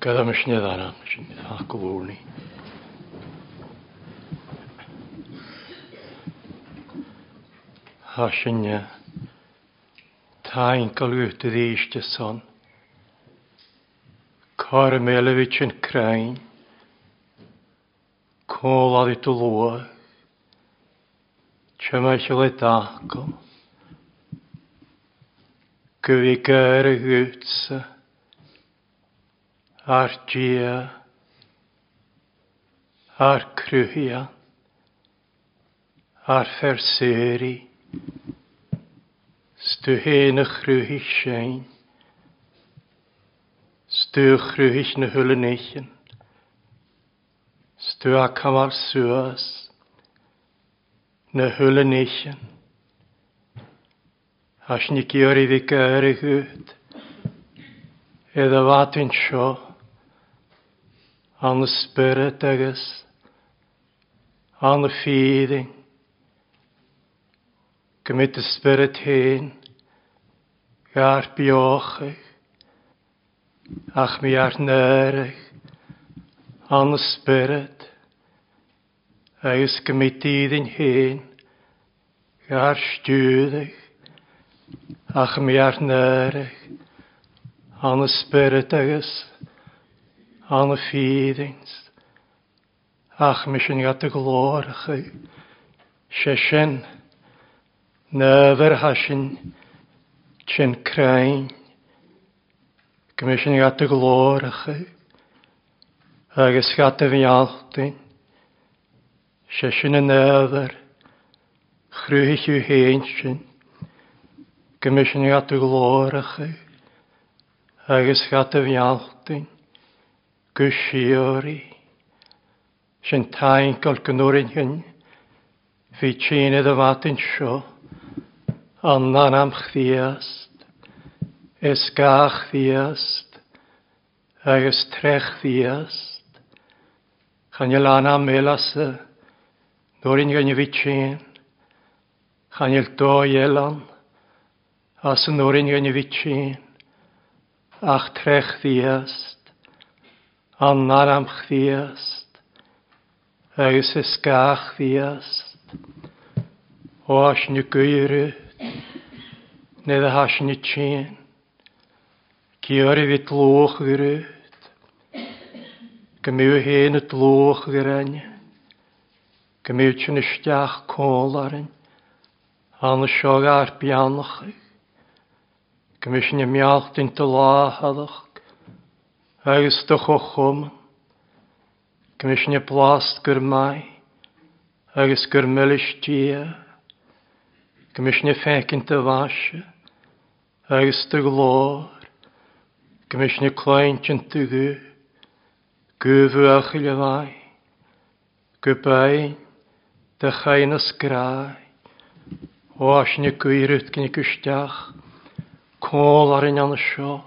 Gada mis ni ddara, mis ni ddara gwfwrni. Ha sinne, ta inkal ute di ishte son. Karmelovic yn krain, kôl adi tu lua, le šele tako, kvi y hütsa, ar gia, ar crwhia, ar ferseri, stwhen y chrwhich sein, stw chrwhich na hwlyn eichen, stw ac am ar swas, na hwlyn as ni gyr i fi gyr i hwyd, edda fatyn sio, an spirit agus an feeding. Gymryd y spirit hyn gair biochig ach mi ar nerig. An y spirit. Agus gymryd iddyn hyn gair stiwdig ach mi ar nerig. An y spirit agus an y ffideinst. Ach, mi sy'n gat y glor chi. sy'n. nyfer hasin, sy'n crain. Gymys yn gat y glor chi. Agus gat y fialtyn. sy'n y nyfer. Chrwych yw hen sy'n. Gymys yn gat y glor chi. Agus gat y fialtyn gysiori. Sy'n tain gol gynnwyrin hyn, fi tîn iddo fatyn sio, annan am chdiast, es gach ddiast, agos trech ddiast. Chan iel anna melas, nôrin gan i fi tîn, chan il do ielan, as y nôrin gan i fi tîn, ach trech ddiast annar am chdiast, agus ys gach ddiast, o as ni gwyru, nid a has ni tîn, gyr i fi tlwch gyrwyd, gymyw hen y tlwch gyrain, gymyw chyn ysdiach côl arin, an y siog ar bianach, gymiw sy'n ymwneud dyn dy la hadach, agus do cho chum, Commissioner Blast gyr mai, agus gyr millish dia, Commissioner ffecyn dy fasio, agus dy glor, Commissioner dy gw, gu, gufu achille vai, gwybain, dy chain as grai, oasne gwyrwyd gyn i gwstiach, col ar un anna sio,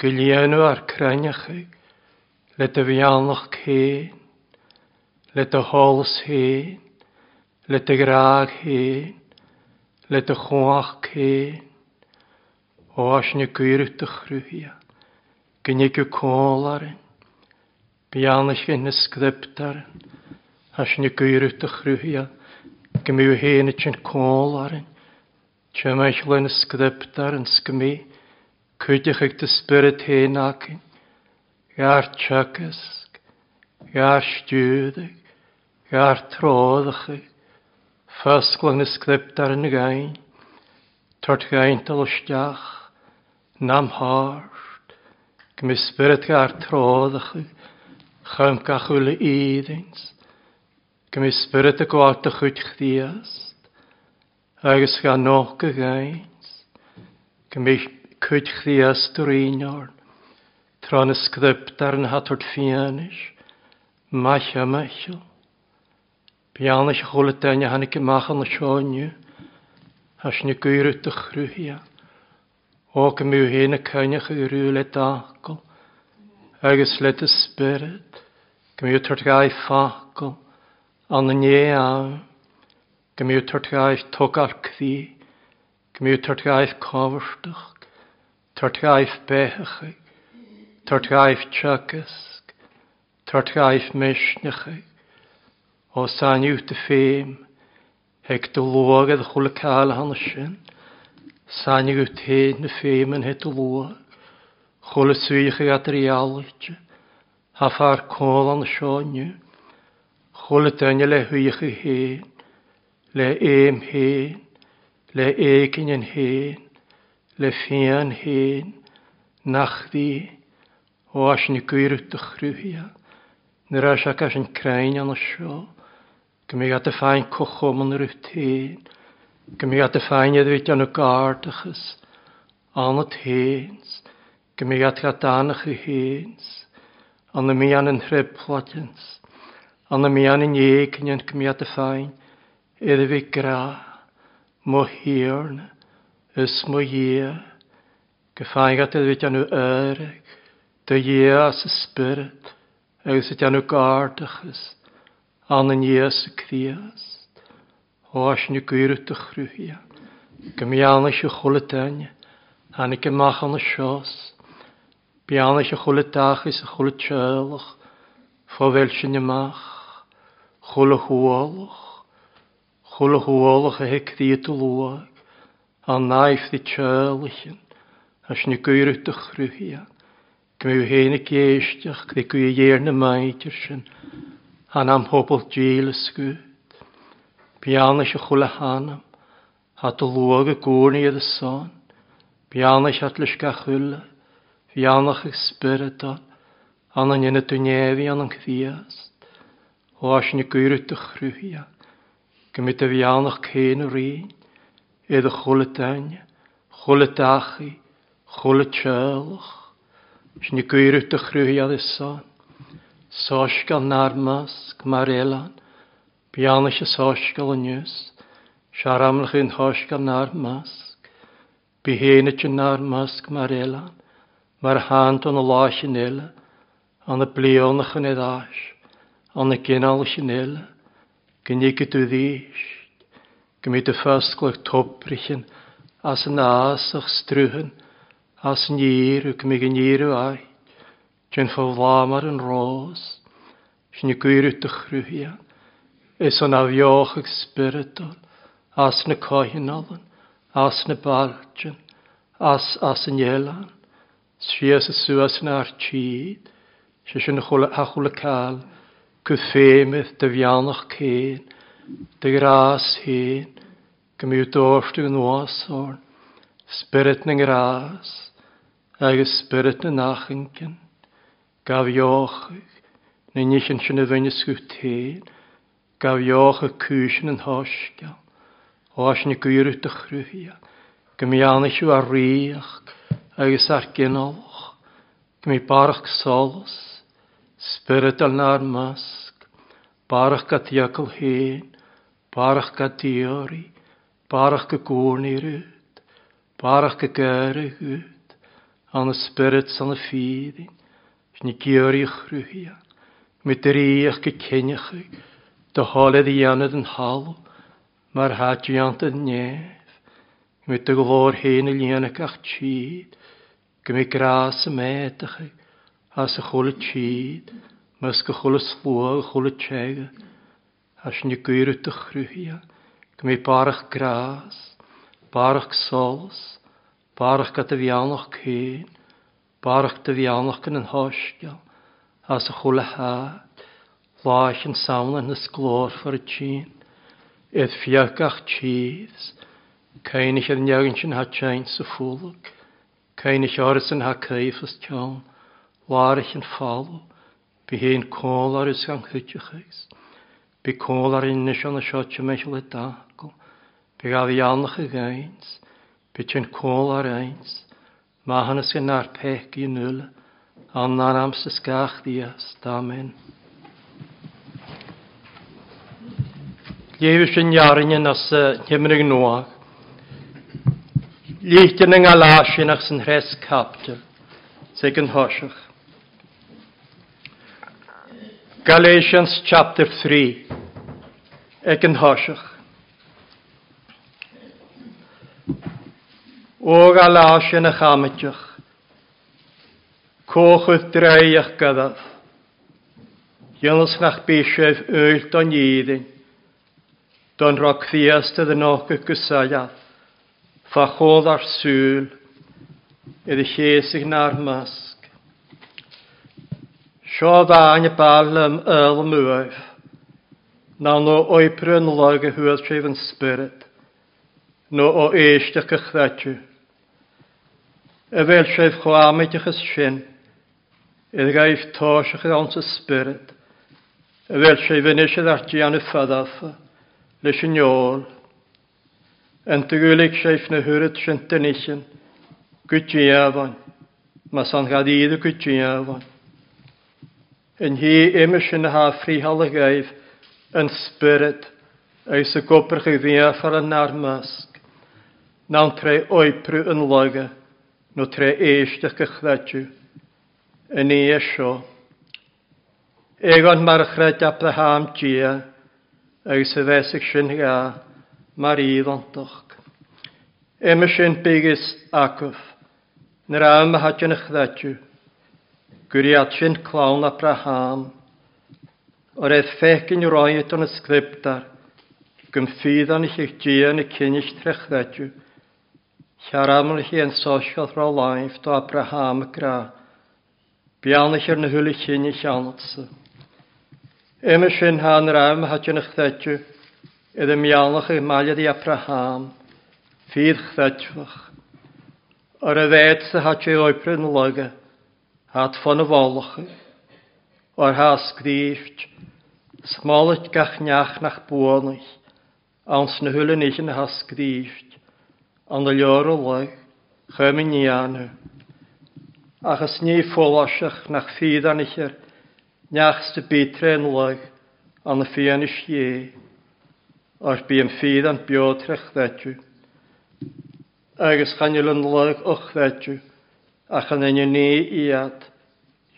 Gylienw ar craniachu, le dy fianlach cyn, le dy hols hyn, le dy graag hyn, le dy chwach cyn. O as ni gwyrw dy chrwyhia, gynnig yw côl arin, bianlach yn ysgrypt arin, as ni gwyrw dy chrwyhia, gymyw hyn ychyn côl arin, Tja eich len ysgrypt yn sgymig, Cwydych eich dy spirit hen acyn. gair chacysg, gair stiwdig, gair troddach ag. Fasglach yn sgript ar yn gain. Tort gain tal ostiach, nam hart. Gmi spirit gair troddach ag. Chym gachwyl iddins. Gmi spirit y oart ag chwyd chdiast. Agus gan noch gains. Gmi spirit Cwyd chdi astr un orn. Tron y sgryptar yn hatwrt fianis. Machia machio. Bian eich chwle dyna hannig mach machan y sionio. As ni gwyr y dychrwyhia. O gymw hyn y cynnych y rwyl e dagol. Agus let y spirit. gymw tort gai ffagol. y nie awn. gymw tort gaif togarch ddi. gymw tort gaif cofrstach. Tartaif bechig, Tartaif chuckisk, Tartaif mishnichig, O san yw dy ffeim, Heg dy lwag edrych hwyl cael hann ysyn, San yw teid na ffeim yn hyd y lwag, Chwyl y swych i adrialwyd, Ha ffa'r cwl an ysoniw, Chwyl y dynia le hwych i hen. Le eim hen. le egin yn hen, le fian hen nachdi o as ni gwir dychrwhia. Nyr as ac as yn crain an asio. Gymig at y ffain cochom yn yr ywtyn. Gymig at y ffain edrych an y gardachus. An y tens. Gymig at gadanach y hens. An y mi an yn hreb platens. An y mi an yn eig yn gymig at y ffain. Edrych gra. Mo hirna. is moje gefanga te wit anu erg. Te yes spirit aus it anu kartiges an en yes kriest hoas nu kuur te gruhia kemiane sche goletan han ik mag an schos piane sche goletag is goletchelig voor welche ne mag. Golle hoelig golle hoelig hek die te an naif di tjölichen, as ni gwyr ydych rwyhian. Gmyw hen y geistach, gdi gwy iern y maidr sin, han am hobl dîl ysgwyd. Bianna eich chwle y hanam, a dylwag y gwrni ydd y son. Bian eich adlys gachwyl, bian eich ysbyrydol, an an yna dwnefi an an cddiast. O as ni gwyr ydych rwyhian, gymryd y bian eich cyn yr un, ydd y iad a chola daine, chola dachaí, chola tealach. Sna gwyruta chrwyhiad isan. Sosgal narmas gmar elan. Bianis a sosgal yn ys. Siaramlach yn hosgal narmas. Bihenit yn narmas gmar elan. Mae'r hand o'n y las yn ela. Ond y blionach yn edrych. Ond y gynal yn ela. Gynnig y dwi ddys. Gymryd y ffasglwch tobrichin, as yn as o'ch strwhyn, as yn i'r yw gymryd yn i'r yw ai. Dyn ffoflamar yn ros, sy'n y gwir yw dychrwyhian, es o'n afioch ag spiritol, as yn y cohen olyn, as yn y baljan, as as yn ielan, sfias y swas yn ar tîd, sy'n yn achol y cael, cyffemydd dyfianach cyn, de gras hyn, gymryd dóstug yn oasorn, spirit yn gras, agus spirit yn achinkin, gaf iochig, na nich yn sy'n y fynnys gwt hyn, gaf ioch y cwysyn yn hosgal, oes ni gwir y dychrwyhia, gymryd yw ar riach, agus ar gynolch, gymryd barach solos, spirit yn ar masg, barach gat iacl hyn, barach ga diori, barach ga gwrni rwyd, barach ga gyrru hwyd, an y spyrits an y ffyddin, ni gyori chrwyhia, mi drych ga cynnych dy holed i anad yn halw, mae'r hadiant yn nef, mi dy glor hen y lianach ach chyd, gymi gras y medach, as y chwl y tîd, mys gy chwl y slwag, chwl y tjegau, as ni gwir y dychrwyhia, gymau barach gras, barach sols, barach gada fianach cyn, barach dy fianach yn yn hosgio, as y chwle ha, laich yn sawn yn ysglor ffyr y tîn, edd fiagach tîfs, Cainig ad neagan sy'n ha tein ffwlwg, cain Cainig oris yn ha caif as tean, yn an fálu, Bi héin cólar is gan chytiachais, Bi côl ar un nisio na sio ti meisiol y dagol. Bi gael i alnach y gains. Bi ti'n cwl ar eins. Ma hanes yn ar pech i nŵl. Anna amst ysgach ddias. Amen. Lleif sy'n iarin yn as hymnig noa. Líchtyn yng Ngalasin ac sy'n hres captyr. Sy'n hosiach. Galatians chapter 3. Ek yn hosiach. O Galatian y chametach. Cochwyd dreiach gadaf. Jonas nach bishef öl don yedin. Don roc fiasta de och y gysaiaf. Fa chodd ar sŵl. Iddi chesig na'r mas. Sio fain y bal am yl mwyf. Na no o'i pryn log y hwyl tref yn spirit. No o eisht y cychfetw. Y fel tref chwamyd ych ysyn. Ydd gaif tos ych ddawns y spirit. Y fel tref yn eisiau ar an y ffadaf. Lys yn iol. Yn tygwylig seif na hwyryd sy'n dynysyn. Gwydiafon. Mas an y gwydiafon yn hi ymys yn ha ffrihal y gaif yn spyryd eis y gobr i ddiaf ar y nar masg. Nawn tre oiprw yn loga, no tre eisht ych gychdadju, yn ei esio. Egon marchrad Abraham gia, eis y fesig sy'n ga, mar i ddontoch. Ymys yn bigus acwf, nyr am hadion ychdadju, Gwriad sy'n clawn Abraham. O'r eith ffegyn roed o'n ysgriptar, sgriptar, gymffydd o'n eich gian y cynnig trechdedw, Siaram yn eich yn sosiodd rho laif do Abraham y gra, bian eich yn hwyl eich hyn eich anlsa. Ym eich yn han ram hadyn eich ddedw, iddo mianach eich maliad i Abraham, fydd chdedwch. Ar y dded sy'n hadyn o'i yn lygau, hat fan y folachu, o'r has gríft, smálet gach niach nach búanach, ans na hwyl yn eich yn has gríft, an y lior o lai, chymyn i anu. Ach as ni ffolosach nach ffydd an eich er, niach sty bitre yn lai, an y ffian eich ie, o'r bi yn ffydd an biotrech ddedw. Agus chanil yn lai o'ch ddedw ach yn enyn ni iad,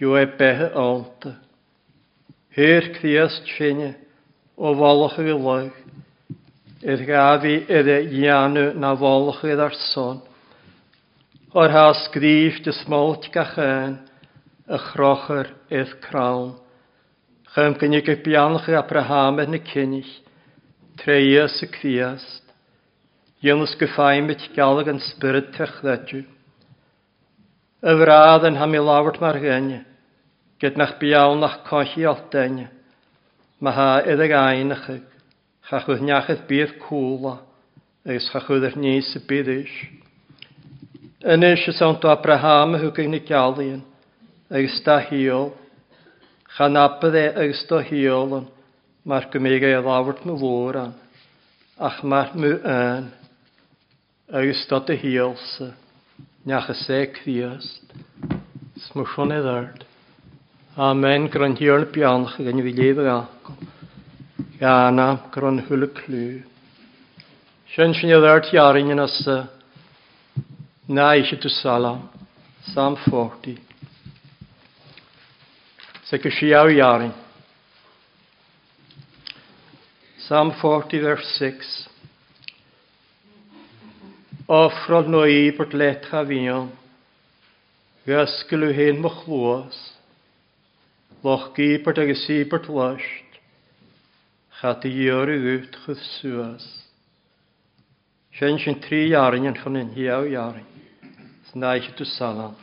yw e behe onta. Hyr cthiast sinne, o folwch y gylwg, i'r gafi idde ianw na folwch idd ar son. O'r has grif dy smolt gachan, y chrochyr idd crawn. Chym gynnig y bianlch i Abraham yn y cynnig, treias y cthiast. Ynys gyffaim beth galag yn spyrd techledju y wradd yn ham i lawrt mar hyn, gyd nach biawn nach cochi olten, ma ha edrych ein ychyg, chachwyd niachaeth bydd cwla, agos chachwyd yr nis y bydd byddys. Yn eich ys ond o Abraham y hwgyn ni galion, agos da hiol, chanabydd e agos da hiol yn, mae'r gymig ei lawrt mw fwr an, ach mae'r mw yn, agos da dy hiol sy'n. Nach a sec fiast. Smwchon e ddard. Amen, gron hier op chy gen i je lef ag agon. Iana, gron hwyl y clw. Sian sian e ddard i arin yn asa. Na 40. Zeker, gysi iawn Psalm arin. 40, vers 6. Offrodd no i bod let cha fion. Gysgylw hyn mych lwos. Loch gybert ag ysibert lasht. Chad i ior i wyt chwth sŵas. Sian sy'n tri iarin yn chynyn hiaw iarin. Snaich y dwsalam.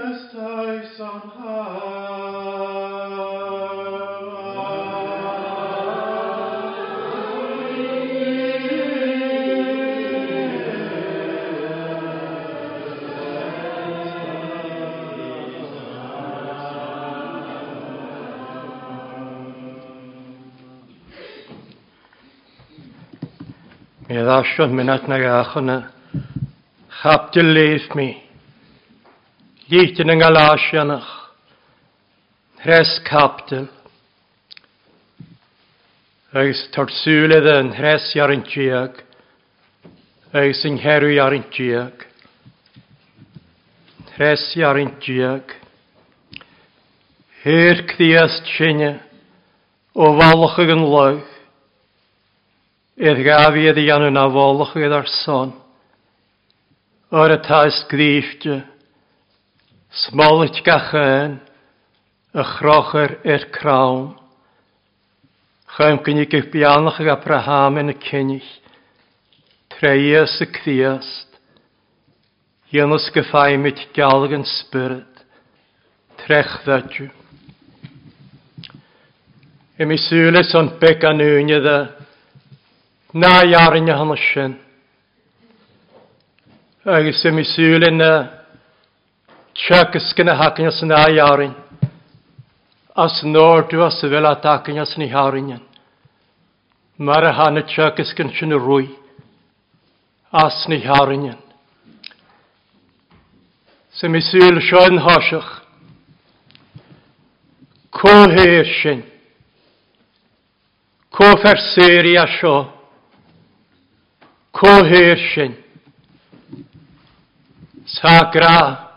Mi ddasiwn mynd at na gach o'n chapdil leith mi. Dítin yn galáisianach, hres capdil, agus tarsúledd yn hres iar yn tiag, agus yn herw iar yn tiag, hres iar yn tiag, Hyr cdiast sinne, o falch ag yn lawg, Edd gafi ydi gan yna folch ar son, o'r y taes gdifte, Smolit gachan, y chrocher i'r crawn. Chaim gynnig i'ch bianach ag Abraham yn y cynnig. Treias y cdiast. Ynys gyffai mit galg yn spyrd. Trech ddadju. Y mi sŵlis o'n beg a'n dda. Na iarn y hannysyn. Agus y mi sŵlin y... Tjekk skinne hakken sin a jarin. As når du as vel at hakken sin i haringen. Mara hanne tjekk skin sin rui. As ni haringen. Se mi syl sjön hasach. Ko heshin. Ko ferseri asho. Ko heshin. Sagra. Sagra.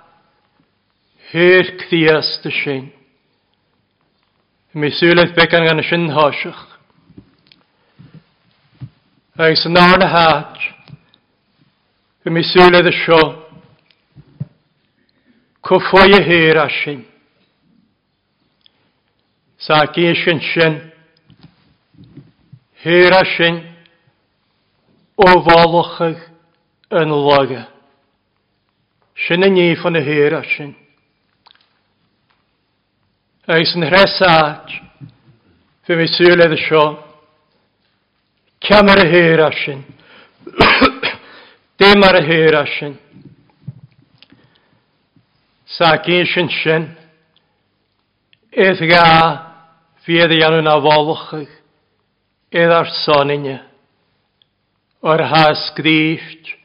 Hyr cthias dy sy'n. Mi sŵlaeth becan gan y sy'n hosiach. Ac sy'n ar na hach. Mi sŵlaeth y sio. Cwffoi y hyr a sy'n. Sa gyn sy'n sy'n. Hyr a sy'n. O falwchach yn loga. Sy'n y nif yn y hyr a sy'n. Eis yn hresaach, fe mi syledd y sio, cam ar y hyr asyn, dim ar y hyr asyn, sa gyn sy'n sy'n, eith ga fydd i anwn a folwchych, eith ar soninio, o'r has gdysg,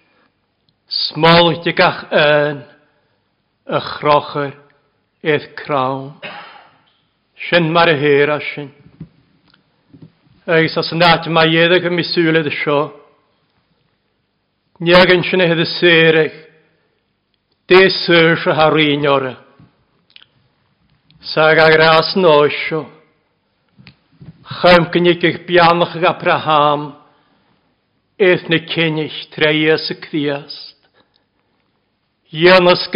smoltig gach yn, y chrocher eith crawn. Sin mar a héir a sin. Agus as nat ma mai dhéad go misúla a seo. Neagan sinna head a séireach, dé suir a haríneora. Sa a rás nóisio. Chaim gynnig eich bianach ag Abraham, eith na cynnig treis y criast. Ionas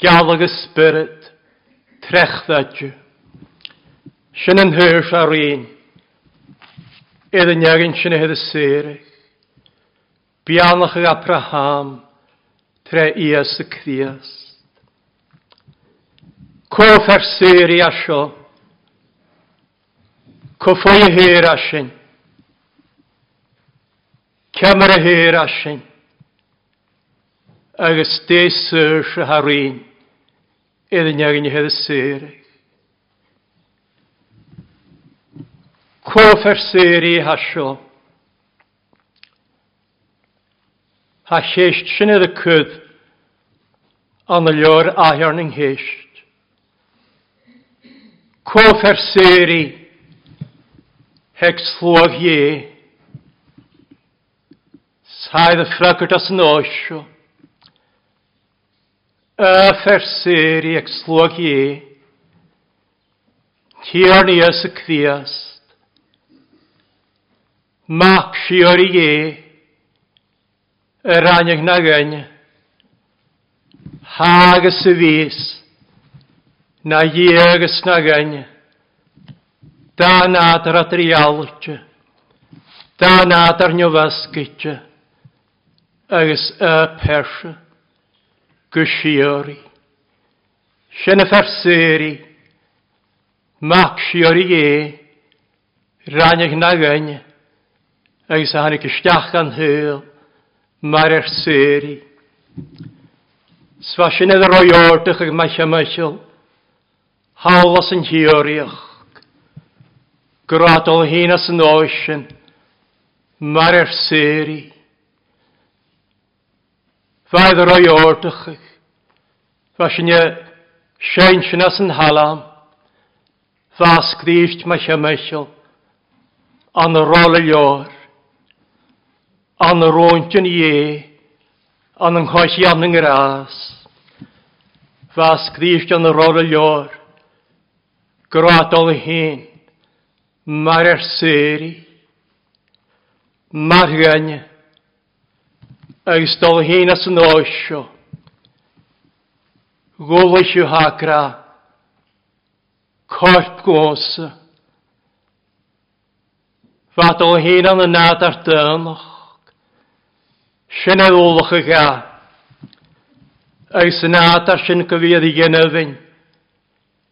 galag y spirit, trechthadju. Sin yn hyrs ar un. Edd yn iagyn sin hedd y sere. Bianach ag Abraham, tre ias y crias. Cof ar sere asio. Cofoi hyr asin. Cymru hyr asin. Agus desur sy'r harin er yn iawn i heddy syrig. Cof er syri hasio. Ha lleisht sy'n edrych cyd an y lior ahiarn yng nghysht. Cof er syri heg slwag ie. Saedd y ffragwyd as yn oesio. Överser ekslog i. Tjernies kviest. Makfjør i. Ranjeg nagøyn. Hages vis. Na jeges nagøyn. Da nader at rialtje. Da nader njovaskitje. Agus öperse. gysiori. Sian y ferseri. Macsiori e. Rhanig na gyn. Agus a hannig ystiach gan hyl. Mar Mae'r erseri. Sfasin edrych roi ordych ag maich maesio maesio. Hawlas yn hioriach. Gradol hyn as yn oesyn. Mae'r erseri. Faidd ar o'i ordach ych. Fas yn e sein sy'n as yn halam. Fas grist mae sy'n meisiol. An y rol y lior. An y rwynt yn ie. An yng nghoes i an yng Nghyrras. Fas grist an y rol y lior. Gradol y hyn. Mae'r er seri. Mae'r gynnydd agus dol hína san óisio. Golaisiú hagra, corp gósa. Fadol hyn hína y nad ar dynach. Sy'n eddolach y ga. Agus nad ar sy'n gyfiad i gynnyfyn.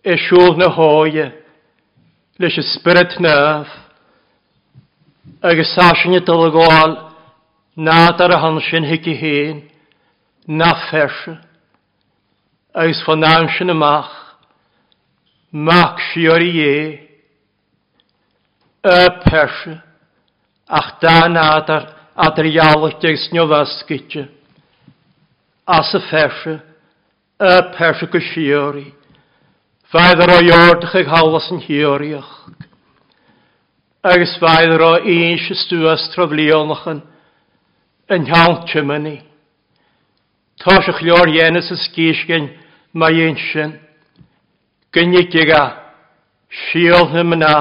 E siwr na hoia. Leis y spirit nef. Agus sasyn y dylgol. Nád ar a han sin i héin, na ferse, agus fan náim sin mach mac sior i e y perse, ach da nád ar adrialach ag sniofaskitje, as y ferse, y perse go siori, faidd ar o iordach ag halas yn hioriach, agus faidd ar o un sy'n stwys troflionach yn hioriach, yn hiall chymyni. Tá se chlór dhéananas is cíiscin má dhéon sin. Gynnigiga siol na mná,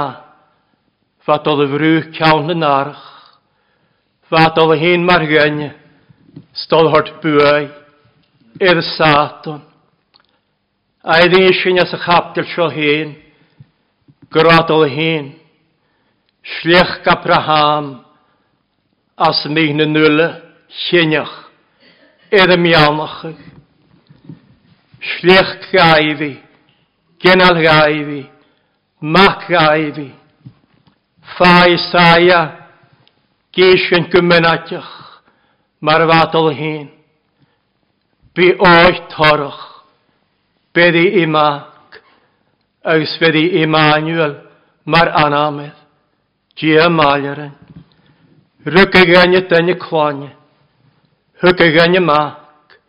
fa oedd y frw cawn yn arch, fa oedd y hyn mar gynny, stol hort bwy, i'r satan. A i ddyn sy'n as y chapdil sio hyn, gradol hyn, sliech Abraham, as mína nula sineach ar a meannacha. Slécht gaihí, genal gaihí, mac gaihí, fáisáia, géisian gominateach mar bhhatal hén. Bí áid thorach, bedí imac, agus bedí Immanuel mar anamid, dia máilerin. Rygaganne denne klanje. Hygaganne mak.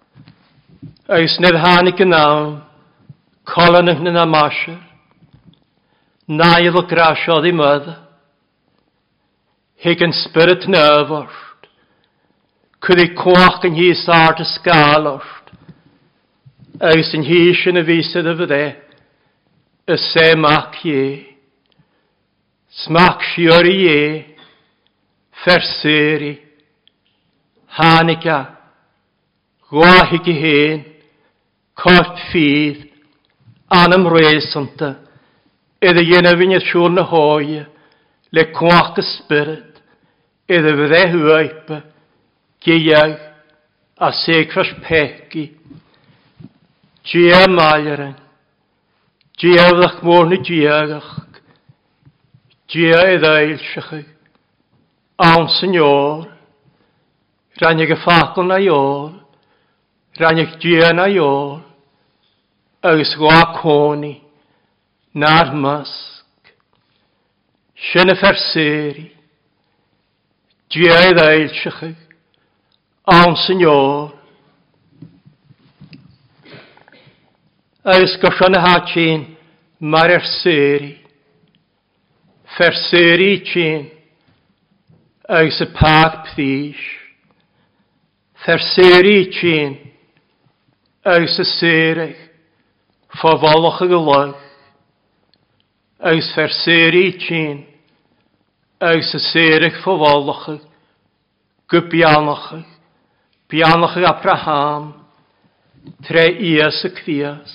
Eisner hanike naun. Kolanen na masher. Nail o grasiodd i mydd. mother. Higan spirit nervost. Kudi kochen hi sarte skalost. Eisen hi sin a visid of the. Y se mak ye. Smak shiori ye fersuri, hanica, gwahig i hen, corp ffydd, anam resanta, edda yna fi'n siŵr na hoi, le cwach y spyrd, edda fydde hwaipa, gyiau, a segfas pegi, gia maelaren, gia ddach môr ni giagach, gia edda eilsachau, Awn, Signor, rannig y ffacl na iol, rhaen rannig dia na iol, agos gwa coni, na'r masg. Sian y ferseri, dia i ddeil sychig, awn, Signor, agos gosion y hachin, mae'r erseri, ferseri chin, agus y pag pthys, Ferseri i tîn, agus y syrach, ffofoloch y gylwch, agus ferseri i tîn, agus y syrach ffofoloch y gybianwch y, Bianwch y Abraham, tre ias y cfias.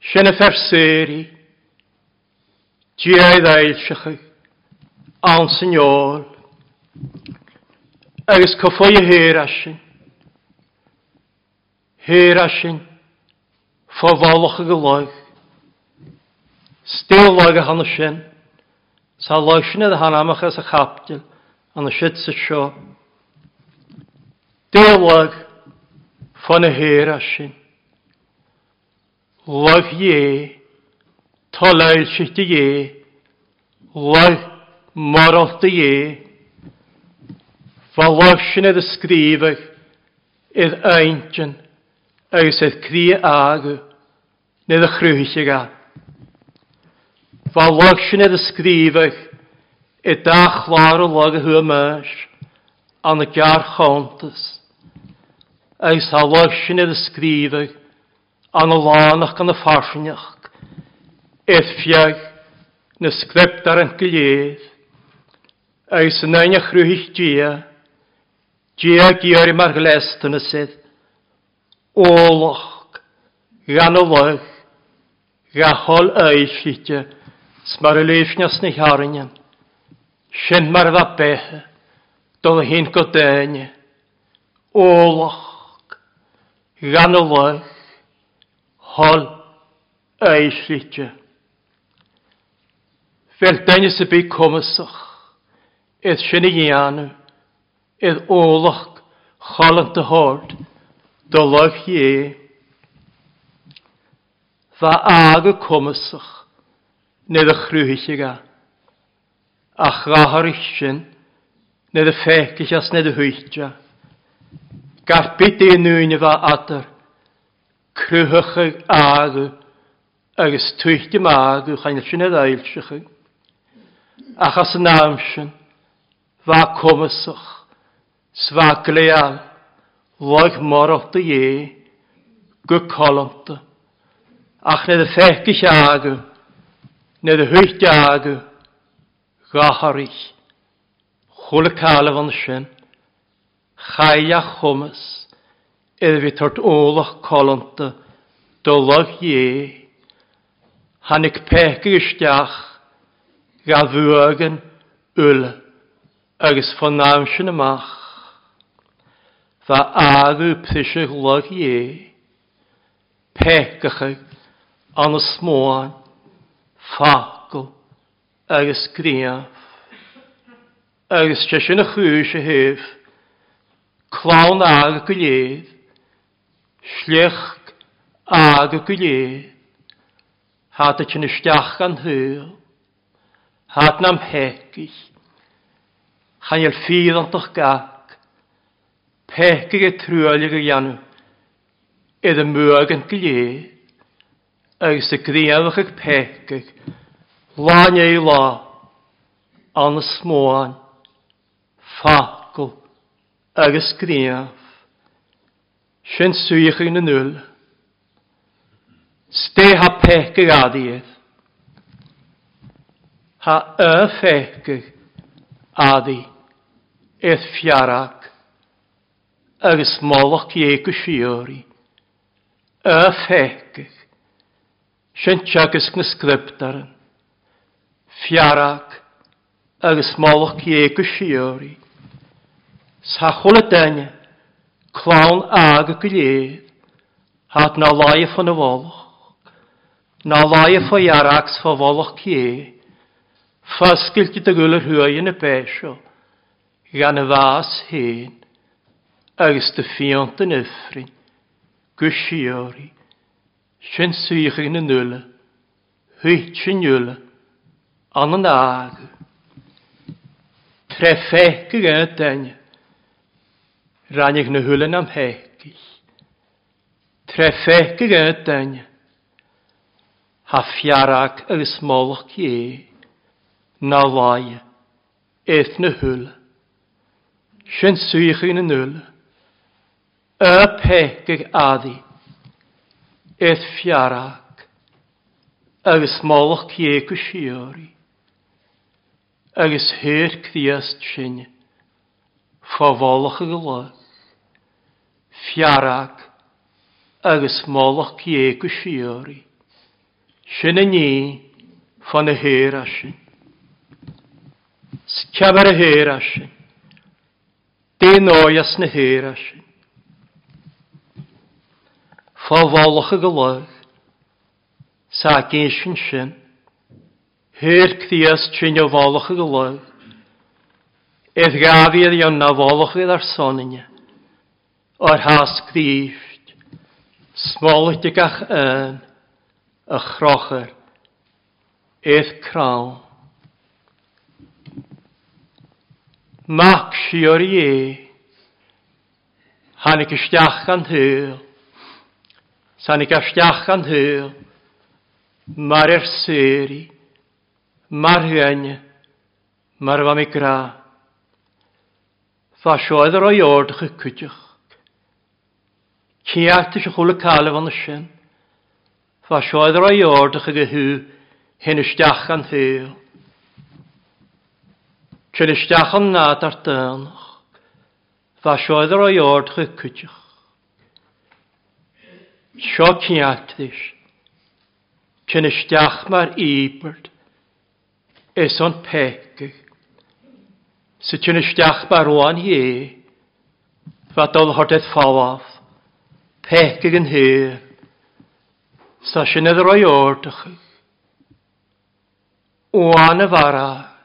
Sian y ferseri, diau ddail sychach, an syniol agus cyffoi y héir asyn. héir asyn. fáhálach y go Stil stéáig a hanna sin sa leig sin amach as y chaptil an a siid sa seo déáig fan a héir asin leig dhé tá leil si dhé leig morolta ie, Valoshin edd ysgrifach, edd eintion, agos edd cri agw, nid y chrwyllig a. Valoshin edd ysgrifach, edd da chlar o log y hwy mys, an y gar chontas. Agos haloshin edd ysgrifach, an y lanach gan y farsinach, edd fiag, na sgript ar yn gilydd, agus yn ein achrwyll dia, dia gyr i mar glest yn ysydd, oloch, gan o loch, gachol eich hydja, smar y leifnias neu harnian, sy'n mar fa behe, dol hyn godenie, oloch, gan o loch, hol eich hydja. Fel dynis y bu cwmysach, Edd sinna dhéanú, edd ólach chalant a hort, do lach dhé. Fa y cwmysach, nid y chrwych i ga. a chráhar sin, nid y a as nid y hwytja. Gaf bit i nŵni fa adar, crúhach aga, agus tuichtim aga, chain sy'n edrych ddailsach. Achas yn amsin, fa komisach, sfa gleal, loich y ie, gu kolonta. Ach nid y ffegis agw, nid y hwyt agw, gaharich, chwl y cael efo'n sy'n, chai a chwmys, iddo fi tort ôlach colonta, doloch ye, hanig pegi ysdiach, gafwygen yle agus fan náim sin amach Tá águ pise lag é pechacha an y smóin ffacl, agus scríamh agus te sin na chuúis a hih chlán aga go léad slech aga go léad háta sin isteach an hwyl, hat nam heiciich Chanel ffyddortoch gac. Pechgyr y trwylig y ianw. Edd y mwag yn glie. Agos y gdiawch ag pechgyr. Lan ei la. An y smoan. Ffacl. Agos gdiawch. Sien swych yn y nŵl. Ste ha pechgyr adiedd. Ha y fechgyr adiedd eith fiarag, agus mólach égu siúri, y fhegich, sint agus na sgryptaran, fiarach, agus mólach égu siúri, sa chwle dyna, ag y gilydd, hat na laif yn y folwch, na laif o iarax fo folwch cie, ffasgilt gyda dy gwylwyr hwy yn y besio, gan y fas hen, agos dy ffiont yn yffrin, gwysiori, sy'n swych yn y nwyla, hwyt sy'n nwyla, an yn ag. Treffec y gan y dyn, rannig na hwylen am hegill. Treffec y gan y dyn, ha fiarag agus molwch i, na lai, eith na hwylen. Sy'n swych yn y nŵl. Y pegig addi. Eith fiarag. Agus molwch cieg y siori. Agus hyr cdiast sy'n. Fofolwch y gylo. Fiarag. Agus molwch cieg y siori. Sy'n y ni. Fan y hyr asyn. Scabar y hyr asyn. Dyn oes na hir asyn. Fawolwch y gylwg, sa gysyn sy'n, hir cthias trin o fawolwch y gylwg, edd gafiad i na fawolwch y ddarsonin, o'r has gryfft, smolydig ach yn, y chrocher, edd crawn. Mac siwr i e. Han i gan hyl. San i gan hyl. Mar er seri. Mar hynny. Mar fam i gra. Fa sioedd yr o'i ordych y cwydych. Ciat ys chwle cael efo'n ysyn. Fa sioedd yr o'i ordych y gyhw. Hyn ysdiach gan hyl. Cyn ysdiach an nad ar dynach. Fa sioedd ar o'i ord chy cwtioch. Sio cniagtis, cyn ysdiach mae'r ibyrd, es o'n pegu. Sy cyn ysdiach mae'r oan hi, fa dol hodedd ffawaf, pegu yn hyr, sa sy'n edrych o'i ordach. Oan y farach,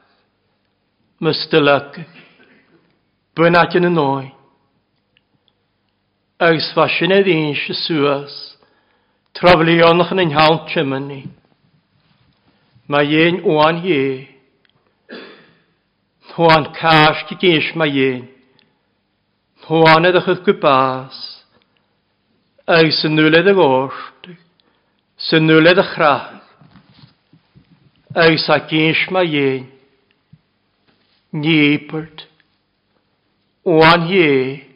mystylyg, bwynat yn y noi. Agus fa sy'n ei ddyn sy'n sŵas, traflionach yn ein hawn chymyni. Mae un oan ie, Hwan cas ti geis mae un. Hwan edrych ydd gwybas. Ag sy'n nŵledd y gorst. Sy'n nŵledd y chrach. Ag sa geis ma yen. Nýpert. Oan hé.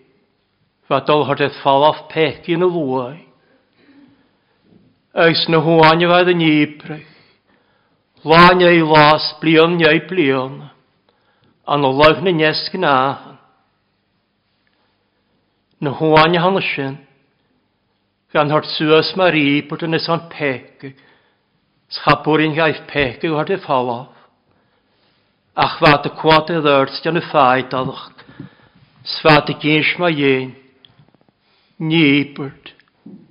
fa dol hort het fall af pecht in a looi. Eis na hwan je vaid a nýprech. Lan ei las, blion ei blion. An o lauch na nes gnahan. Na hwan je hann sin. Gan hort suas marí bort yn is an pekeg. Schapurin gaif pekeg hort e fall af ach fad y cwad y cuata d'irt y fáid alach, sfa y gynsh ma dhéin, níbert,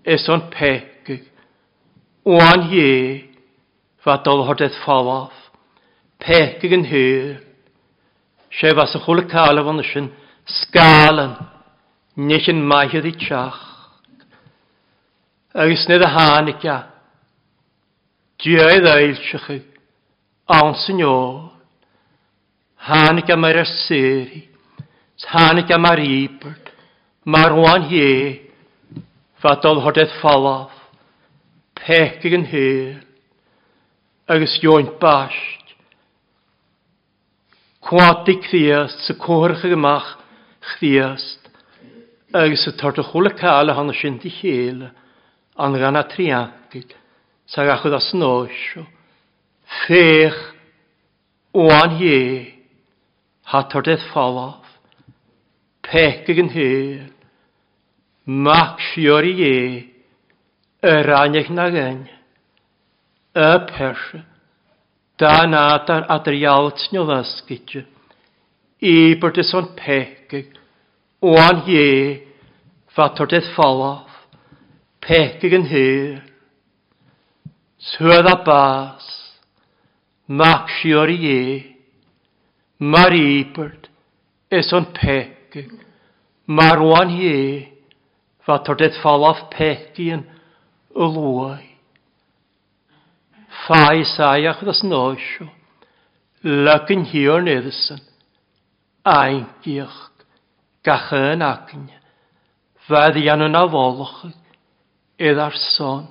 es o'n pecig, oan hé, fa dolhort eith fáaf, pecig yn hyr. Sé fas a chula cael van sin skálan, nech an maithad i tiach. Agus nid a hánica, diaid eilseach, an sy'n Hannig am ar siri, hannig am ar ibert, mar wan hie, fadol hodedd falaf, pecig yn hyr, agus joint basht. Cwadig chdiast, sy cwrch ag ymach chdiast, agus y tord o chwle cael a hon o sy'n di hyl, an gan a triangig, sa gachod as nosio, fech, oan hie, Hattar det falaf. yn hyr. mac sjör i ge. Öranjek nagen. Öphers. Dan atar atar jaltsnjo vaskitje. Iber det o'n pekkig. Oan je. Fattar det falaf. yn hyr. Söda bas. mac sjör i e, Mar ípert is o'n pekig. Mar wan hi fa tar er falaf pekien y lwai. Fai saiach ddas noesio. Lygyn hiwr neddysyn. Aingiach gachyn acyn. Fad i anwn afolwch idd ar son.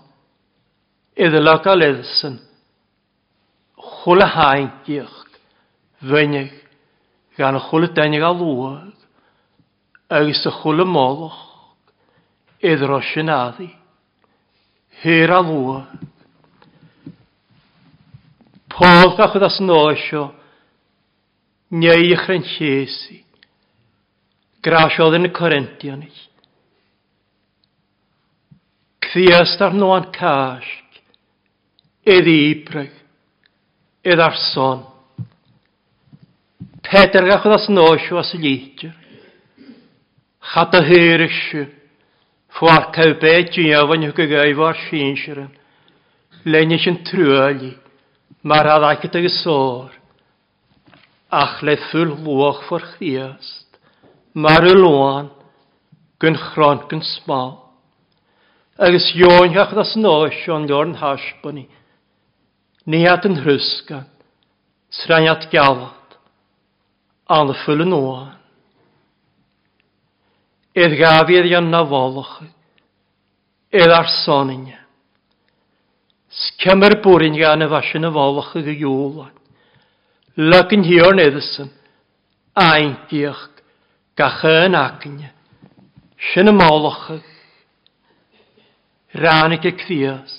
Idd y lygal eddysyn. Chwla haingiach Fynig gan y chwle denig a lwag agus y chwle y molwch iddro sy'n addi. Hyr a lwag. Pob gach ydas noesio neu i chrentjesi. Grasiodd yn y Corinthian i. Cthiast ar nhw'n casg, edd i ibreg, edd ar son. Peter Petergach as nóisiú as líte. Chat a héiriú, fuar cebétíhain go gaimhhar sínsere, lenne sin trúlí, mar a aice agus sór, ach le ffwl luach ffwr chríast, mar y loan gyn chron gyn smal. Agus jóinach as nóisiú an leor an hasbani, ní at yn hrysgan, Sraniad galach, anfulle nó. Iad gafiad an na bhálach, iad ar soninne. Skemmer bwrin gan y fasio na bhálach ag y iôla. Lyg yn hiorn eddysan, aintiach, gachyn acne, sy'n y málach ag, y cfias,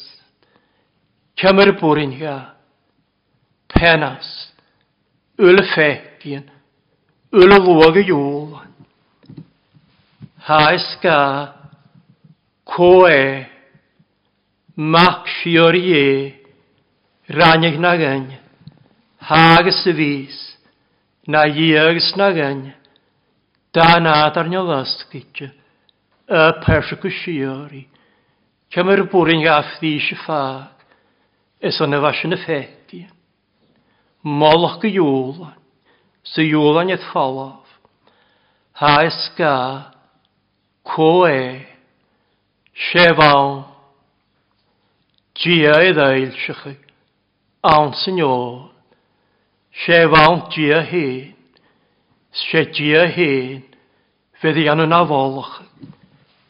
cemar bwrin penas, ul fecyn, Ulle ruge jord. Haiska koe maksjörie rannig nagen hagesvis na jögs nagen dana tarnjolaskitje a persekusiori kemer burin gafdi shifak es on vasne fetti molch gejolan sejúlan ett fallaf. Haiska koe shevan gia edailchich an senor shevan gia hen. She gia hen. Fedi anun avalach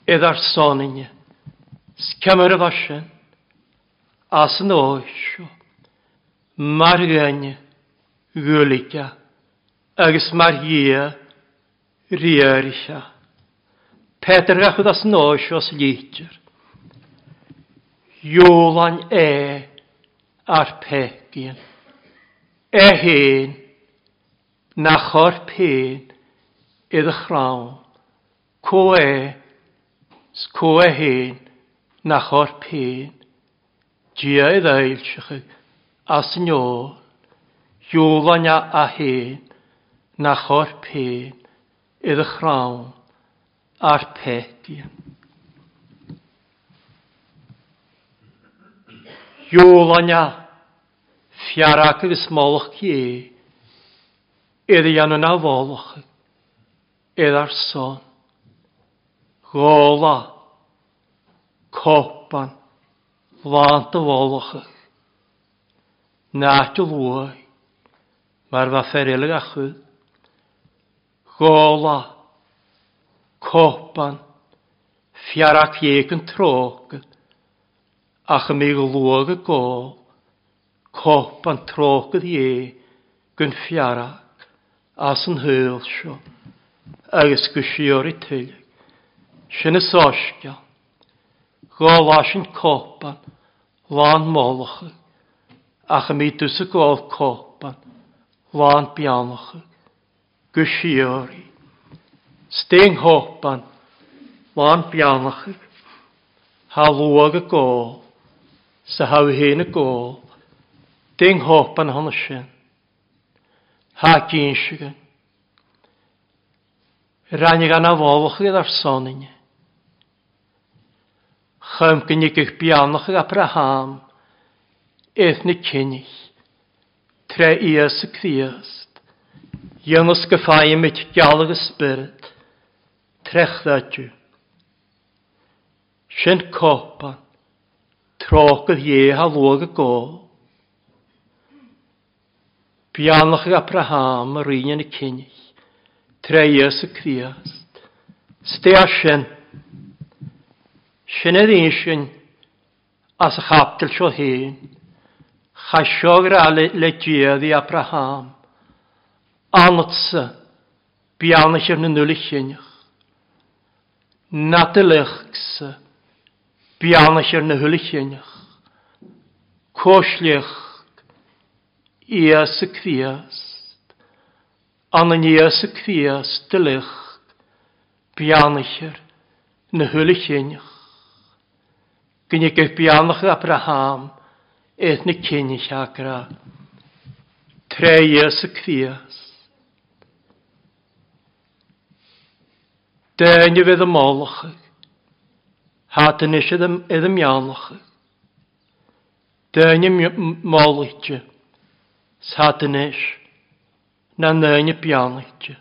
edar er soninje skamere vashen asnoishu marganje gulika agus Maria riarisha. Peter gachod as nós os lítir. Jólan e ar pegin. E hyn na chor pen idd y chrawn. Co e sco e hyn na chor pen. Dia idd eilsach as nôl. Jólan a hen na chor pe idd y chrawn a'r pediau. Jólanya, fiarach ys molach gie, idd i anna na folach, idd ar son, góla, copan, flant o folach, na ti lwy, mae'r fa fferelig ag achwyd. Gola, copan, fiarac ieg yn trog, ach mi y gol, copan troken ie, gyn fiarac, as yn hyl sio, agos gwsior i tylig, sy'n y sosgia, gol copan, lan molach, ach mi dwys y gol copan, lan bianach, gysiori. Sting hopan, lan bianach, ha lwag y gol, sa haw hen y gol, ding hopan hon ysyn, ha gynsigan. Rhaid gan afolwch i'r arsonin. Chym gynnig eich bianach ag Abraham, ethnig cynnig, tre ias y criast. Dhéanas go mit gealagus spirit, trechdaidú. Sin cópan, trógad dhéha lóga gó. Bianach Abraham a ríine na cinich, treas a criast. Stea sin, sin a ddín sin, as a chaptil sio hén, chasio gra le, le Abraham. Allatsa bianach ar na nulichineach. Nadalechsa bianach ar na hulichineach. Koslech ias y criast. Ananias y criast dylech bianach ar na hulichineach. Gynnig eich bianach Abraham eithnig cynnig agra. Treias y criast. Déine bheith am málacha, hátain is y am meálacha. Déine málaite, sátain is, na néine peálaite.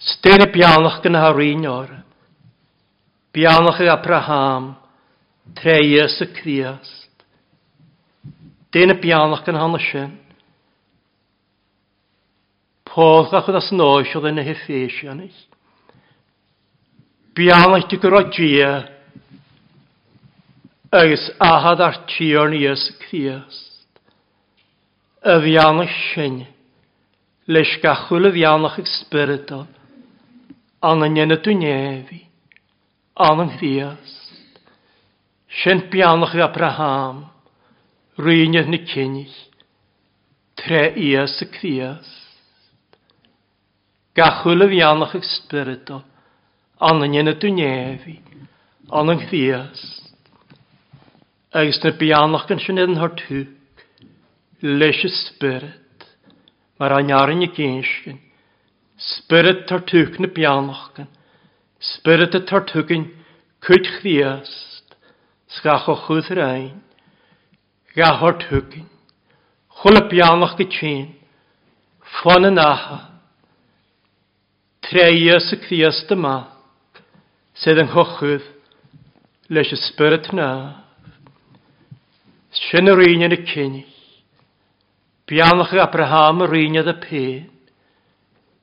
Stéine peálach gan harín o'r. Bianwch ag Abraham, tréias y Criast. Déine peálach gan hanna sin, Póðgach að það snóðsjóð en að hefði fésjanis. Bianach di gyro dia, agus ahad ar tion Iesu Christ. Y fianach sy'n, leis gachwyl y fianach ag spiritol, an yn yna dwi'n efi, an yn Christ. Sy'n bianach i Abraham, rwynydd ni cynnig, tre Iesu Christ. Gachwyl y fianach ag spiritol, anna'n yna dwnefi, anna'n chdiast. Agus na bianach gan sy'n edrych ar tŵg, leis y spirit, mae'r anjarin i gynnsgyn, spirit tar tŵg na bianach gan, spirit y tar tŵgyn, cwyd chdiast, sgach o chwyd yr ein, gach o'r tŵgyn, chwil y bianach gytyn, ffon yn aha, treia sy'n chdiast yma, sydd yn chochwyd leis y spyrt na. Sy'n yr un yn y cynig. Bianach Abraham yr un y pen.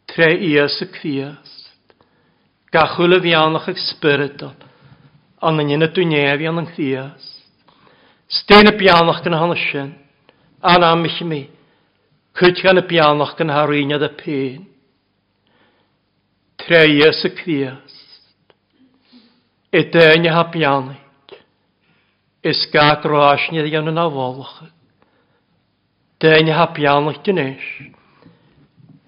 Tre ias y cfiast. Gachwyl y bianach ag spyrt o. An yn y dwnefi an yn cfiast. Stein y bianach gan hon sy'n. An am ich mi. Cwyd gan y bianach gan har un y pen. Tre ias y cfiast. I dyna ha bianid. Is ga groasni i yn yna folch. Dyna ha bianid dyn eis.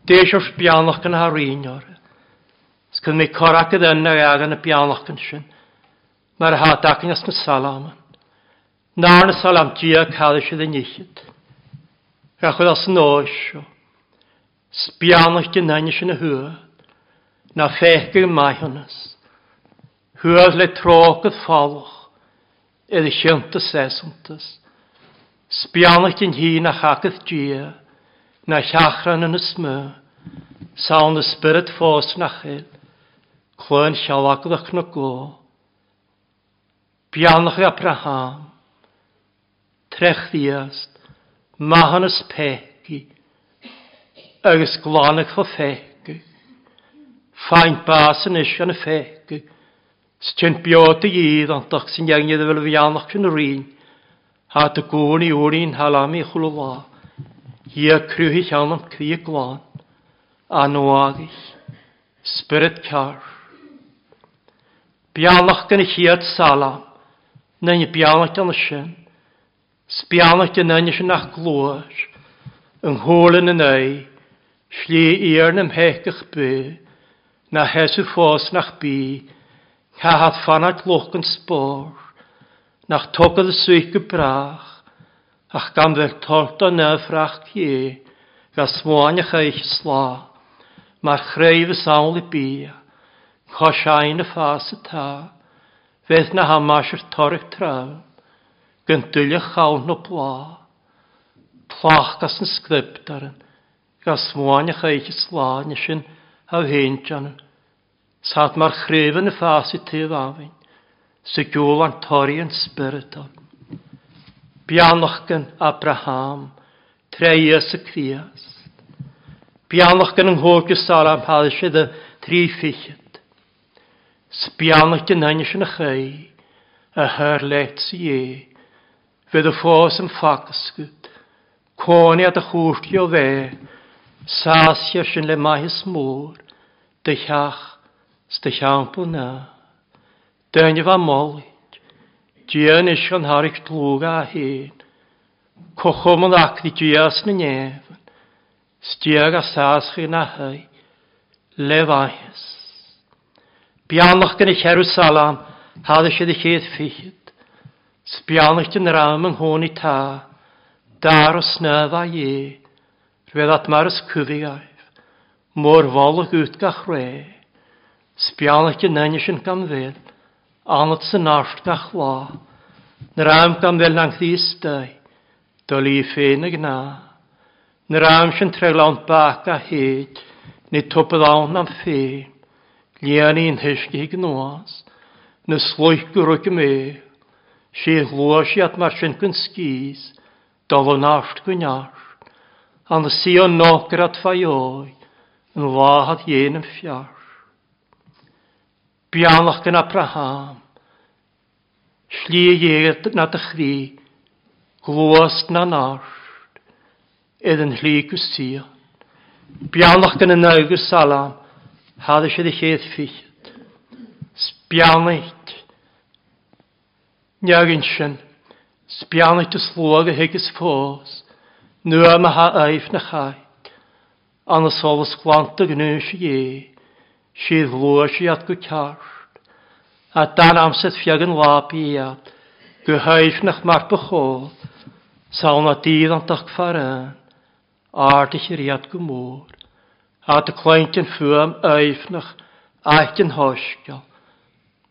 Dys o'r bianid yn har un o'r. Sgyn mi corac ydyn yna ag yn y bianid yn sy'n. Mae'r hadag yn ysgyn salam. Na'r salam dia cael eisiau ddyn ichyd. Gach oedd as nôsio. Sbianid dyn eisiau yn y hwyr. Na fechgyr mae hwnnys. Hwyr le trógad fálach, edd i sianta sesantas. Spianach dyn hi na chagad dia, na chachran yn y sawn y spirit ffos na chyl, chlwyn sialagdach na go. Bianach Abraham, trech ddiast, mahan ys pegi, agos glanach fo fegi, ffaint bas yn eisiau yn y fegi. Sy'n biod i idd ond ac sy'n iangedd fel fi anach yn yr un. Ha dy gwn i ŵr i'n halam i chwlw la. Hi a crwhi llawn am cri glan. Anwagill. Spirit car. Bialach gan y chiad salam. Na'n i bialach gan y sy'n. Sbialach gan na'n sy'n ach glwyr. Yng nghwlyn yn y neu. Sli i'r nym nymhegach by. Na hesw ffos na'ch by. Chahad fanat loch yn spor. nach togad y swych brach, ach gan fel tort o nefrach cie, ga smwain ych eich sla, mae'r chreif y sawl i bia, chosiain y ffas y ta, fedd na hamas yr torrych trawn, gyntylio chawn o bla, plach gas yn sgryptar yn, gas mwain ych eich sla, nes yn hawhenjan yn, Saat mar chreven y ffas i te fawyn. Sy gwl an yn spiritol. Bianoch gan Abraham. Treias y crias. Bianoch gan yng nghwg y sara am halis y tri ffychyd. Sbianoch gan anys yn y chai. Y hyr let sy e. Fydd y ffos yn ffacysgyd. Coni at y chwrtio fe. Sasio sy'n le maes môr. Dy llach Stachampo na. Dyna fa mol. Dian is gan harig tlwg a hyn. Cochom yn acdi dias na nefn. Stiag a sas chi na hai. Lefais. Bianach gan i Jerusalem hadde sydd i chyd ffyd. Sbianach dyn ram yng hwn i ta. Dar o snaf a ie. Rwedd at maris cyfigaif. Mor folwg utgach rhaid. Spialach yn ennill yn gam fel, anod sy'n arft a chla, na am gam fel nang ddi ysdau, dol i ffein ag na. na am sy'n treglawn bach a hyd, ni nid topadawn am ffein, lian i'n hysgu i gnoas, na slwych gwrwg y me, si glwys i at mar sy'n gyn sgis, dol o'n arft gyn arft, an y si o'n nogr at ffaioi, yn wahad ien yn fiar. Bialach gan Abraham. Lli iegd na dychri, glwast na nart, edd yn hli gwsio. Bialach gan y nawgr salam, hadd eisiau ddech eith ffyd. Sbianait. Niagyn sy'n, sbianait y slwag y hegys ffos, nŵa ma ha aif na chait, an y solus glant y gnwys i Siad lwasiad go tiart. A dan amset fiagan i at Go haifnach mar bachol. Sawl na dydd an dach faran. Ardych i'r go môr. A dy cleint yn ffwam aifnach. Aeth yn hosgol.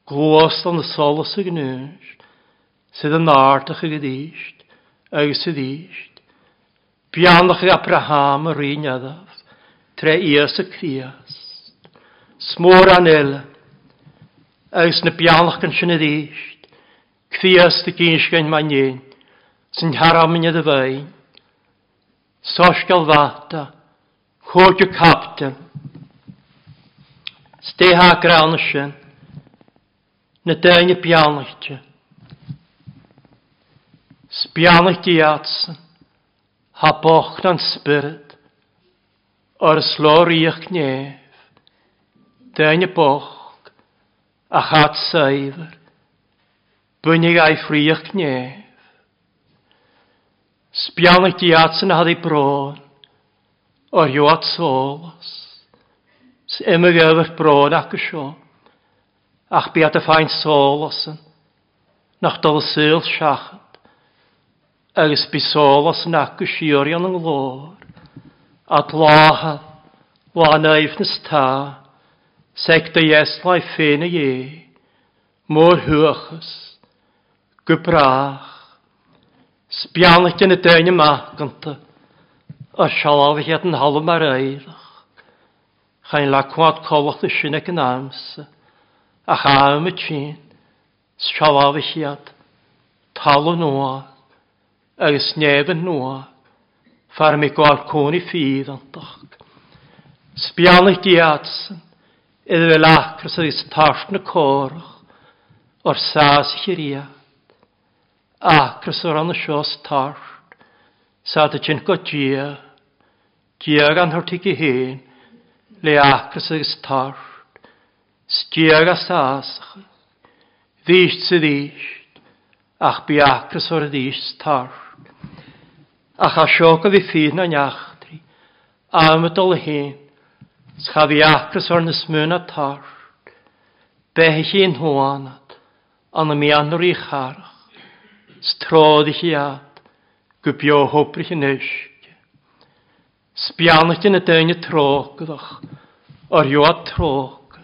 An y solus y gnwys. Sydd yn ardych y gydysht. Agus sydd dysht. Bianach Abraham yr un. Tre ias y crias smór an eile, agus na bianach gan sin a ddíist, cfias dy gynsgain mae'n un, sy'n haramyn y ddyfain, sosgal fata, chodio captain, steha grawn sin, na dain y bianach ti. Sbianach di atsyn, ha boch na'n spyrd, o'r slor i'ch nef. Dain y boch, a chat saifr, bunig a'i ffriach cnef. Sbianach di atsyn had ei bron, o'r yw at solos. Symig efo'r bron ac ysio, ach biad y ffain solosyn, nach dal y syl siachad, agos bu solosyn ac ysio'r iawn yn at a blahal, wa'n eifnys ta, Seg dy ieslai ffein y ie, môr hwachus, gybrach, sbianach yn y dyn y machganta, a sialaf hiad yn halw ar eirach. Chain la cwad colwch y sy'n ag yn amsa, a chaim y tîn, sialaf hiad, tal o noa, agos neb yn noa, ffarm i gwael cwn i ffydd antach. Sbianach diadsyn, Iddo fe lacr sydd ys tartna corch o'r sas i chyriad. Acr sydd o'n y sios tart. Sa dy chyn go dia. Dia gan hwrt i gi hyn. Le acr sydd ys tart. Sdiag a sasach. Ddysht sydd ddysht. Ach bi acr sydd y ddysht tart. Ach a siog o fi ffyn o'n iachdri. Am y dol hyn. Schaaf i acras ar na a tar. Bech i'n hwanad, an am ianwr i charach. Strodd i chi ad, gwbio hwbrich yn eisg. Sbianach yn y dyn y trogdach, ar yw ad trog.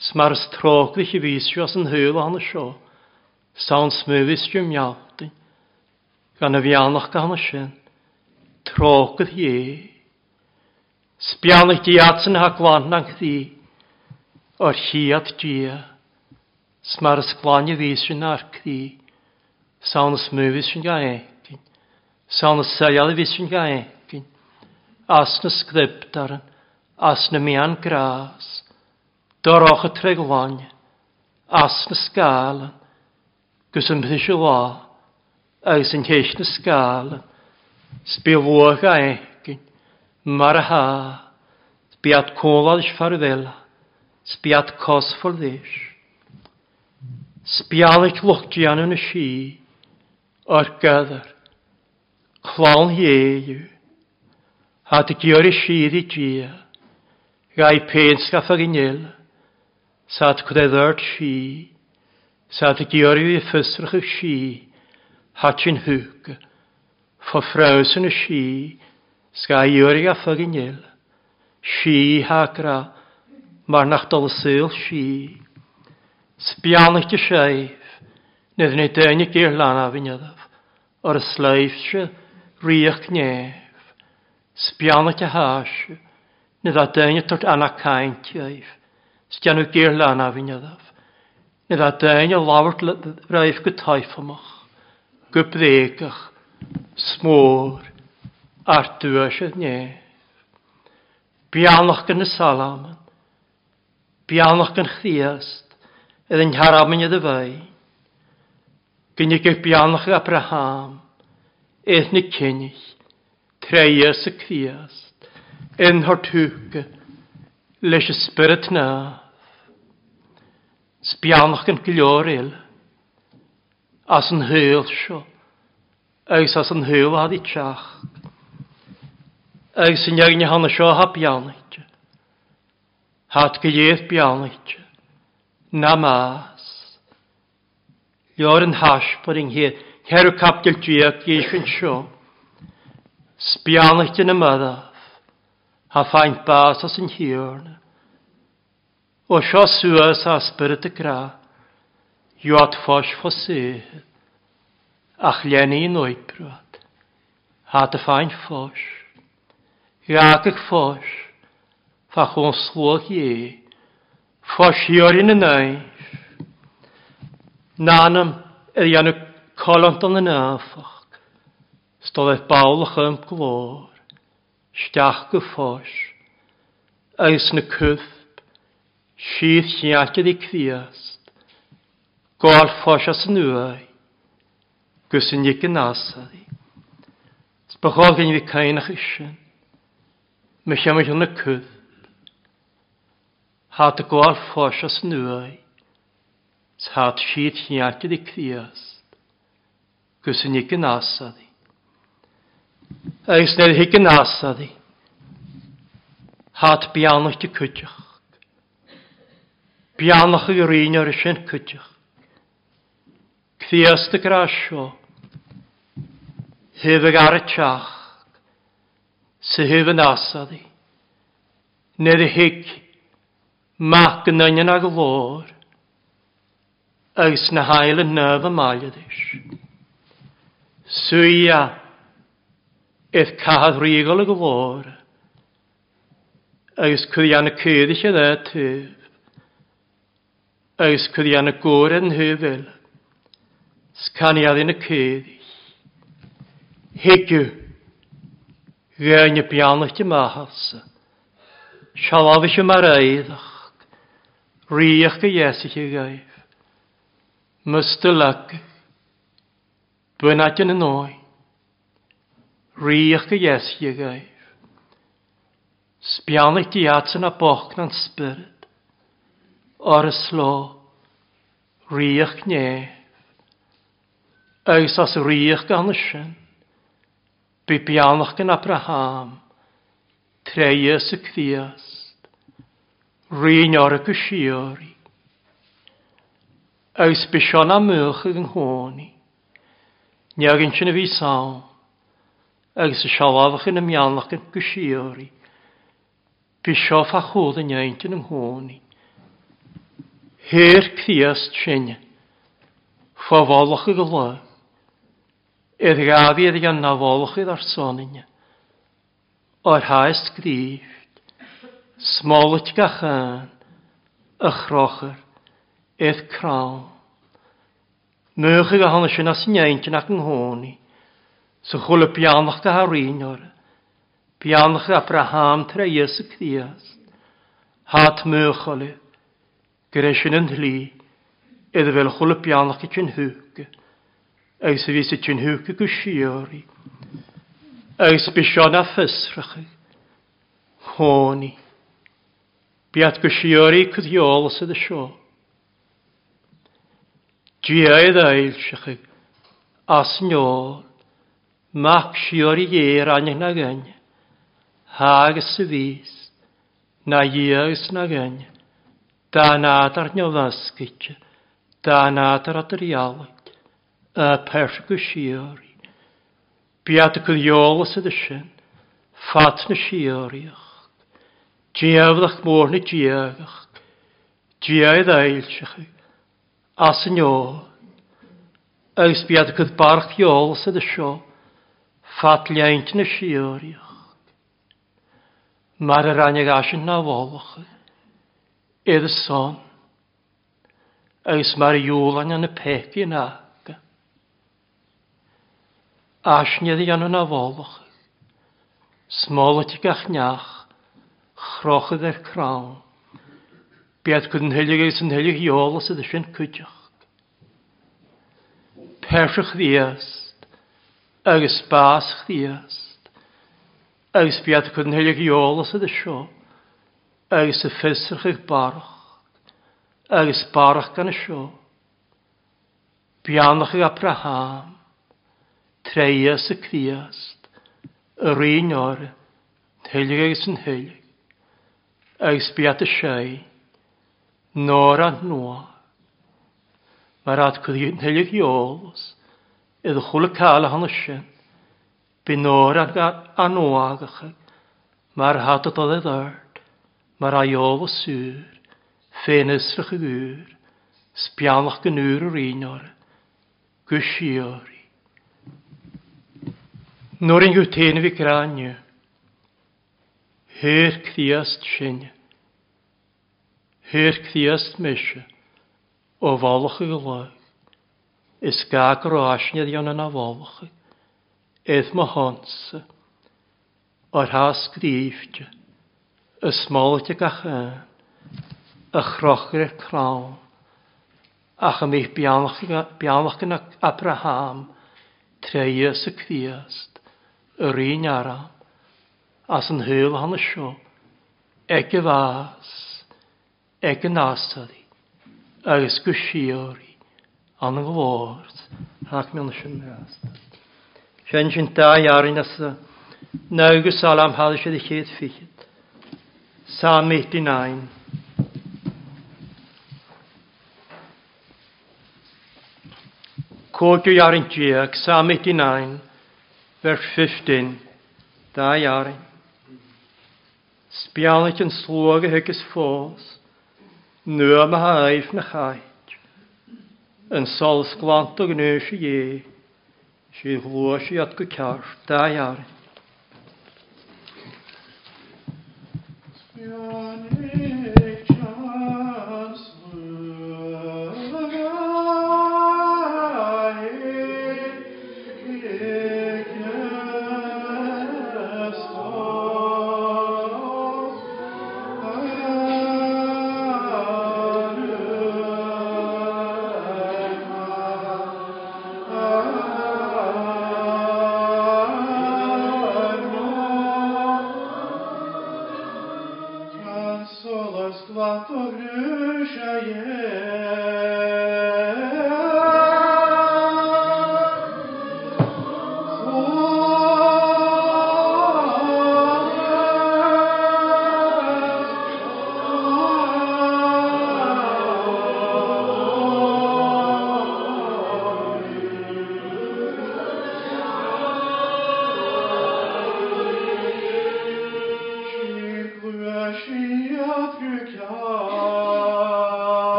Smar strogdach i fisio as yn hwyl an y sio. Sa'n smwfis yw'n miawdyn. Gan y fianach gan y sy'n. Trogdach i. Sbianach di atyn haglan na'n chdi. o'r hiad dia. Smar ysglani ddysyn arc ddi, sawn yn gael egin, sawn ysaial ysyn gael egin, as na sgribdaran, as na mian gras, doroch y treglan, as na sgalan, gys ymhysio la, agos yn heis na sgalan, sbio fwag a egin, mar a ha, Marha, spiat kolas farvela, spiat kos for this. Spialich lochtian yn y si, o'r gadar, clon hieiw, a dy gyr i sir i gia, gai pen sgaf ag sa dy gwneud si, sa dy gyr i ffysrach ag si, hatyn hwg, fo ffraws yn y si, Ska iori a ffagin iel. Si hagra. Mar nach dal syl si. Sbianach dy seif. Nid ni dynig gyr lan a fynyddaf. Ar y sleif si riach nef. Sbianach dy haas. Nid a dynig tort anna cain tieif. Sbianach gyr lan a fynyddaf. Nid a dynig lawr raif gytaifamach. Gwbdegach. Smôr ar dwys artwysydd ne. Bianach gan y salamon, bianach gan chdiast, ydd yn haramyn ydy fai. Gynnig eich bianach Abraham, eith ni cynnig, treias y cdiast, yn hortwg, leis y spirit na. Sbianach gan gilior il, as yn hyl sio, eis as yn hyl ad i tiach agus yn iawn i hana sio ha bianach. Hat gyleith Na mas. Lior yn hash bod yng hir. o capdil diag eich yn sio. Sbianach dyn y myddaf. Ha ffaint bas as yn hirna. O sio sŵas a spyrd y gra. Iwad ffos ffosedd. Ach lenni yn oibrwad. Hat y ffaint ffos. Iag ag fos, fa chwn slwch ie, fos iorin yn eis. Nanam, yr ianw colant o'n yn afach, stoleth bawlach ym glor, stiach gyffos, eis na cyff, sydd lliachyd i cwiast, gol ffos as yn wyau, gysyn i gynasau. Sbachol gen i fi cain ach eisiau, me siamach yn y cydd. Hat y gwael ffos as nwy, tad siad hiartid i criast, Gwys yn igan asadi. Eis nid higan asadi, hat bianach di cwtioch. Bianach y rin ar ysyn sy'n cwtioch. Criast y grasio, hefyd ar y tiach, sy hyf hyfyn asadi. Nid y hig mac yn ynyn ag lôr, ys na hael yn nef y maliadys. Swyia, eith cahad rigol y glôr, ys cwyddian y cyddi y e tyf, ys cwyddian y gwr yn hyfel, sganiad yn y cyddi. Higyw, Gwenni bianachti maharsa. Sialavishu maraidach. Riach ga yesichi gaif. Mystylag. Bwynatin yn oi. Riach ga yesichi gaif. Sbianachti atsan a bochnan spirit. Or y slo. Riach gnef. Eus as riach gan y sy'n. Bu bianach gan Abraham, treus y cwiast, rhan o'r y gysiori. Eus bysion am ych ag nghoni, niag yn sy'n y fi sawn, agos y sialafach yn ymianach yn gysiori, bysio a chwyd yn iaint yn nghoni. Her cwiast sy'n, ffafolach y gylau, Edd gafi edd gan na folchydd ar soninja. O'r haest gríft, smolet gachan, ychrocher, edd crawn. Mwych ag ahon sy'n as ineintyn ac yn honi, sy'n chwil y bianach da harin o'r, bianach Abraham tra Iesu Christ, hat mwych olydd, gyda sy'n yn hli, edd fel chwil y bianach i chi'n. Agus a bhís tún thuúca go siúí. Agus be seán a fysracha. Hóní. Biat go siúí chu dheolalas sio. Diaid ail ailsecha as neol, Mac siúí ier aine na gaine, Hagus sa bhís, na dhéagus na gaine, Dá nátar neolhascaite, Dá nátar a dríala a persg y siori. Biad y gwyliol os ydy sy'n, ffat na sioriach. Diafdach môr na diagach. Diaid ailsach. As yn iol. Agus biad y barch iol os ydy sio, fat leint na sioriach. Mae'r rannig asyn na folwch. Edd son. Agus mae'r iwl angen y pegi na. Asnedd i anwn na fólwch. Smolet i gachniach, chrochyd e'r crawn. Biad gwyd yn helig eis yn helig iol os ydych chi'n cwydioch. Persych ddiast, agos bas ddiast, agos biad gwyd yn helig iol os ydych sio, agos y ffesrch eich barach, agos barach gan y sio. Bianach ag Abraham, treias y criast, yr un o'r, helig eis yn helig, eis biat y siai, nor a nôr. Mae'r adgwydd yn helig i ols, iddo chwl y cael a hon sy'n, bu nor a nôr agach, mae'r had o dod e ddard, mae'r aiol o sŵr, ffenys fych y gŵr, sbianach gynwyr yr un o'r, gwisiori. Nor yn yw tein fi granio. Hyr cthiast sin. Hyr cthiast mysio. O folch y gylwag. Is gag roasnydd yon yna folch. Edd ma honsa. O'r has grifft. Y smolt y gachan. Y chrochr y crawn. Ach ym eich bianach yn Abraham. Treus y cthiast yr un ara, as yn hyl hann sio, ag y fas, ag y nastadi, agos gwsiori, an y glord, ac mewn sy'n nastad. Sian sy'n da iarin as y, nawg y salam hadd sydd i chyd ffyd. Psalm 89. Cwrdd Kodw iarin diag, Psalm 89 verse 15. Da jari. Spialet yn slwag y hygys ffos. Nw am ha aif na chait. Yn sol sglant o gnwys i ie. Si'n glwys i at gwy carf. Da jari.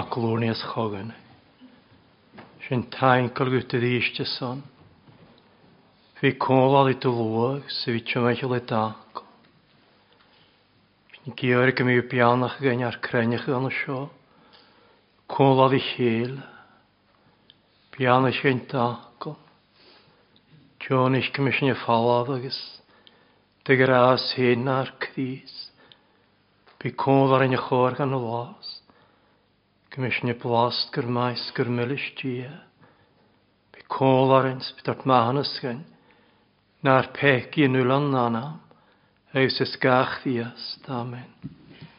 aglwnias chogan. Sy'n tain colgwyd i ddysg son. Fi cwlal i dwlwag sy'n fi tymell i dag. Sy'n gyr gym i'w bianach gan ar crennych gan y sio. Cwlal i chyl. Bianach sy'n dag. Dion eich gymysyn i ffalad agos. Dy gras hyn ar cris. Fi cwlal i'n chor gan y. Commissioner Blast Gyrmais Gyrmylish Gia. Be Colarins bydart mahanysgen. Na'r pegi yn ulan nanam. Eus ysgach ddiast. Amen.